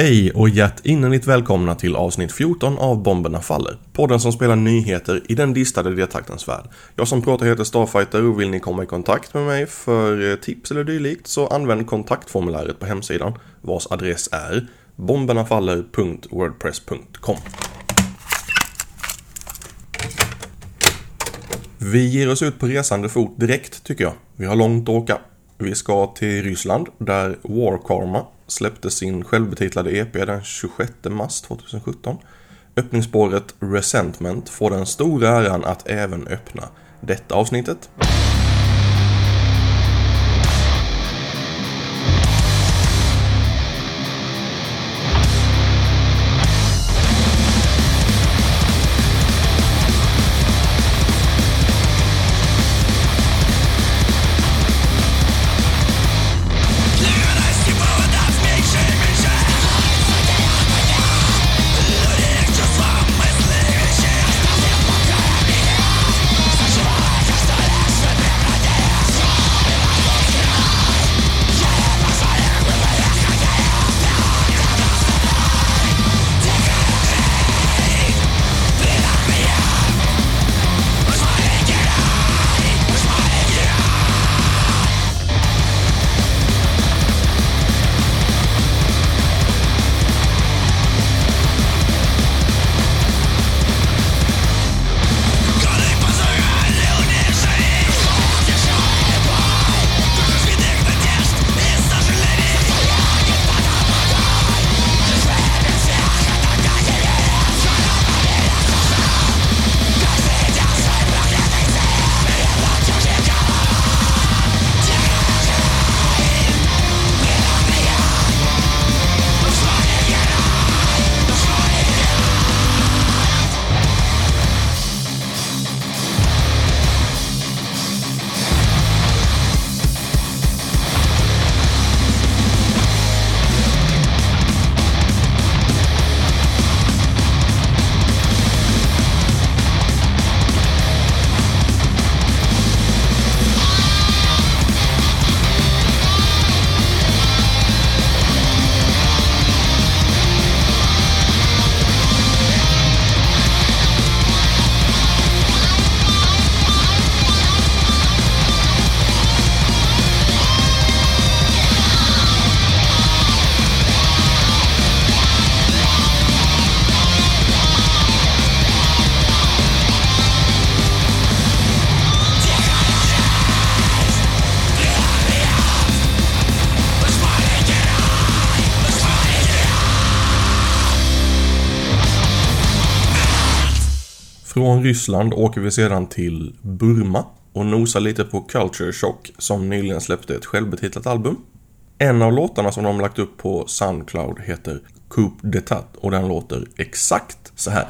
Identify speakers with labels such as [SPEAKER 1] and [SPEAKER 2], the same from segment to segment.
[SPEAKER 1] Hej och hjärtinnerligt välkomna till avsnitt 14 av Bomberna Faller. Podden som spelar nyheter i den distade detaktens värld. Jag som pratar heter Starfighter och vill ni komma i kontakt med mig för eh, tips eller dylikt så använd kontaktformuläret på hemsidan vars adress är bombernafaller.wordpress.com Vi ger oss ut på resande fot direkt tycker jag. Vi har långt att åka. Vi ska till Ryssland där War Karma släppte sin självbetitlade EP den 26 mars 2017. Öppningsspåret Resentment får den stora äran att även öppna detta avsnittet. Från Ryssland åker vi sedan till Burma och nosar lite på Culture Shock som nyligen släppte ett självbetitlat album. En av låtarna som de lagt upp på Soundcloud heter Coup d'etat och den låter exakt så här.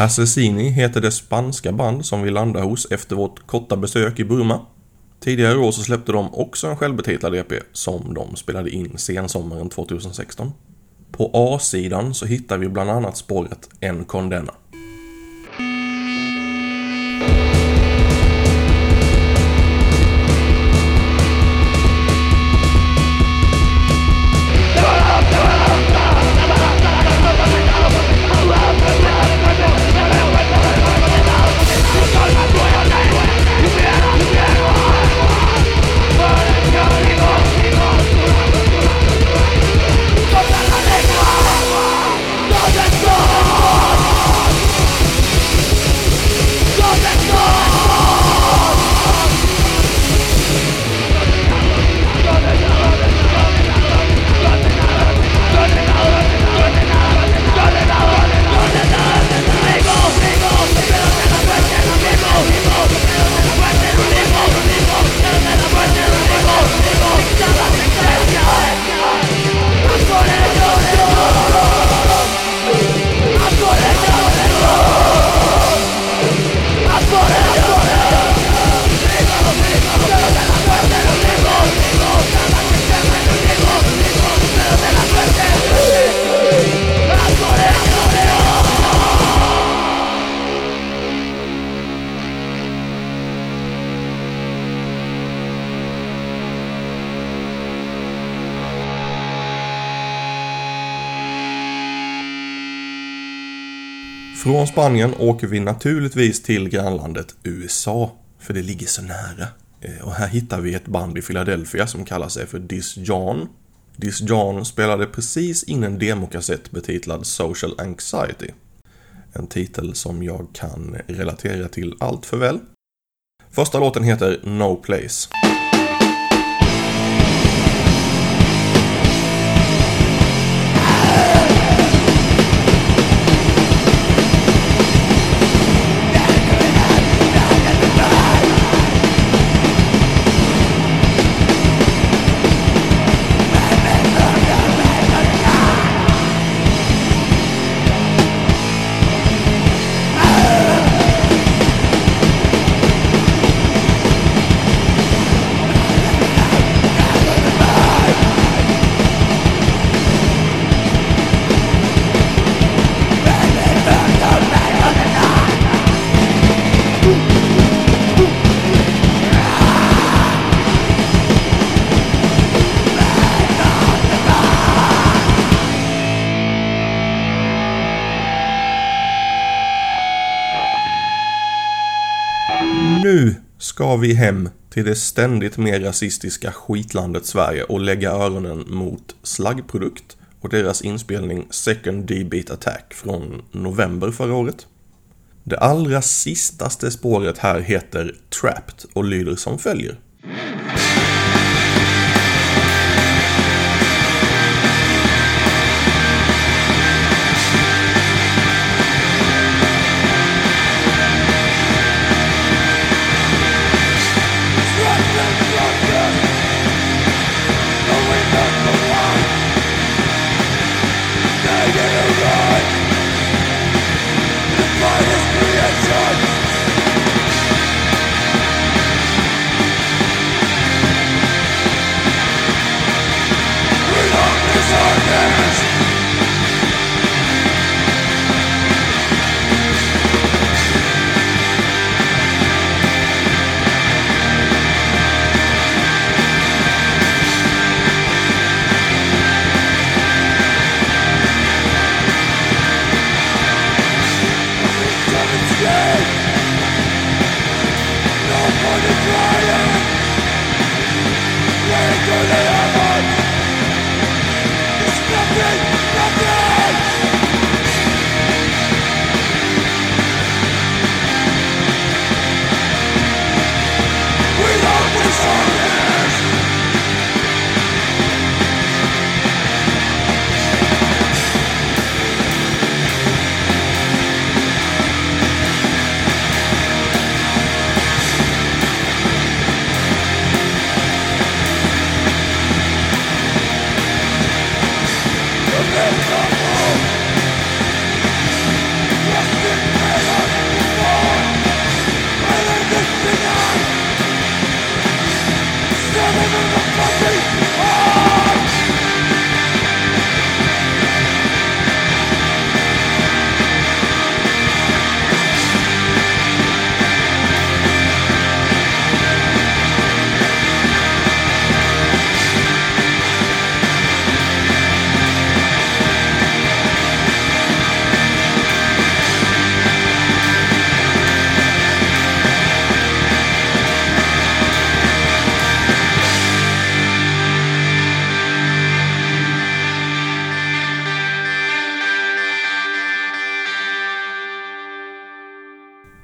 [SPEAKER 1] Assassini heter det spanska band som vi landade hos efter vårt korta besök i Burma. Tidigare i år så släppte de också en självbetitlad EP som de spelade in sensommaren 2016. På A-sidan så hittar vi bland annat spåret En Condena. Från Spanien åker vi naturligtvis till grannlandet USA, för det ligger så nära. Eh, och här hittar vi ett band i Philadelphia som kallar sig för Dis John. Dis John spelade precis in en demokassett betitlad Social Anxiety. En titel som jag kan relatera till allt för väl. Första låten heter No Place. Nu ska vi hem till det ständigt mer rasistiska skitlandet Sverige och lägga öronen mot Slaggprodukt och deras inspelning Second D-Beat Attack från november förra året. Det allra sistaste spåret här heter Trapped och lyder som följer.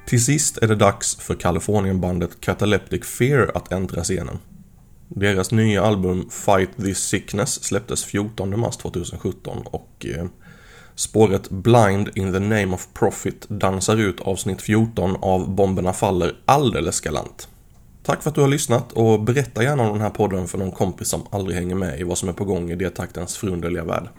[SPEAKER 1] Till sist är det dags för Kalifornienbandet Cataleptic Fear att äntra scenen. Deras nya album Fight This Sickness släpptes 14 mars 2017 och eh, spåret Blind in the Name of Profit dansar ut avsnitt 14 av Bomberna Faller alldeles galant. Tack för att du har lyssnat och berätta gärna om den här podden för någon kompis som aldrig hänger med i vad som är på gång i D-taktens förunderliga värld.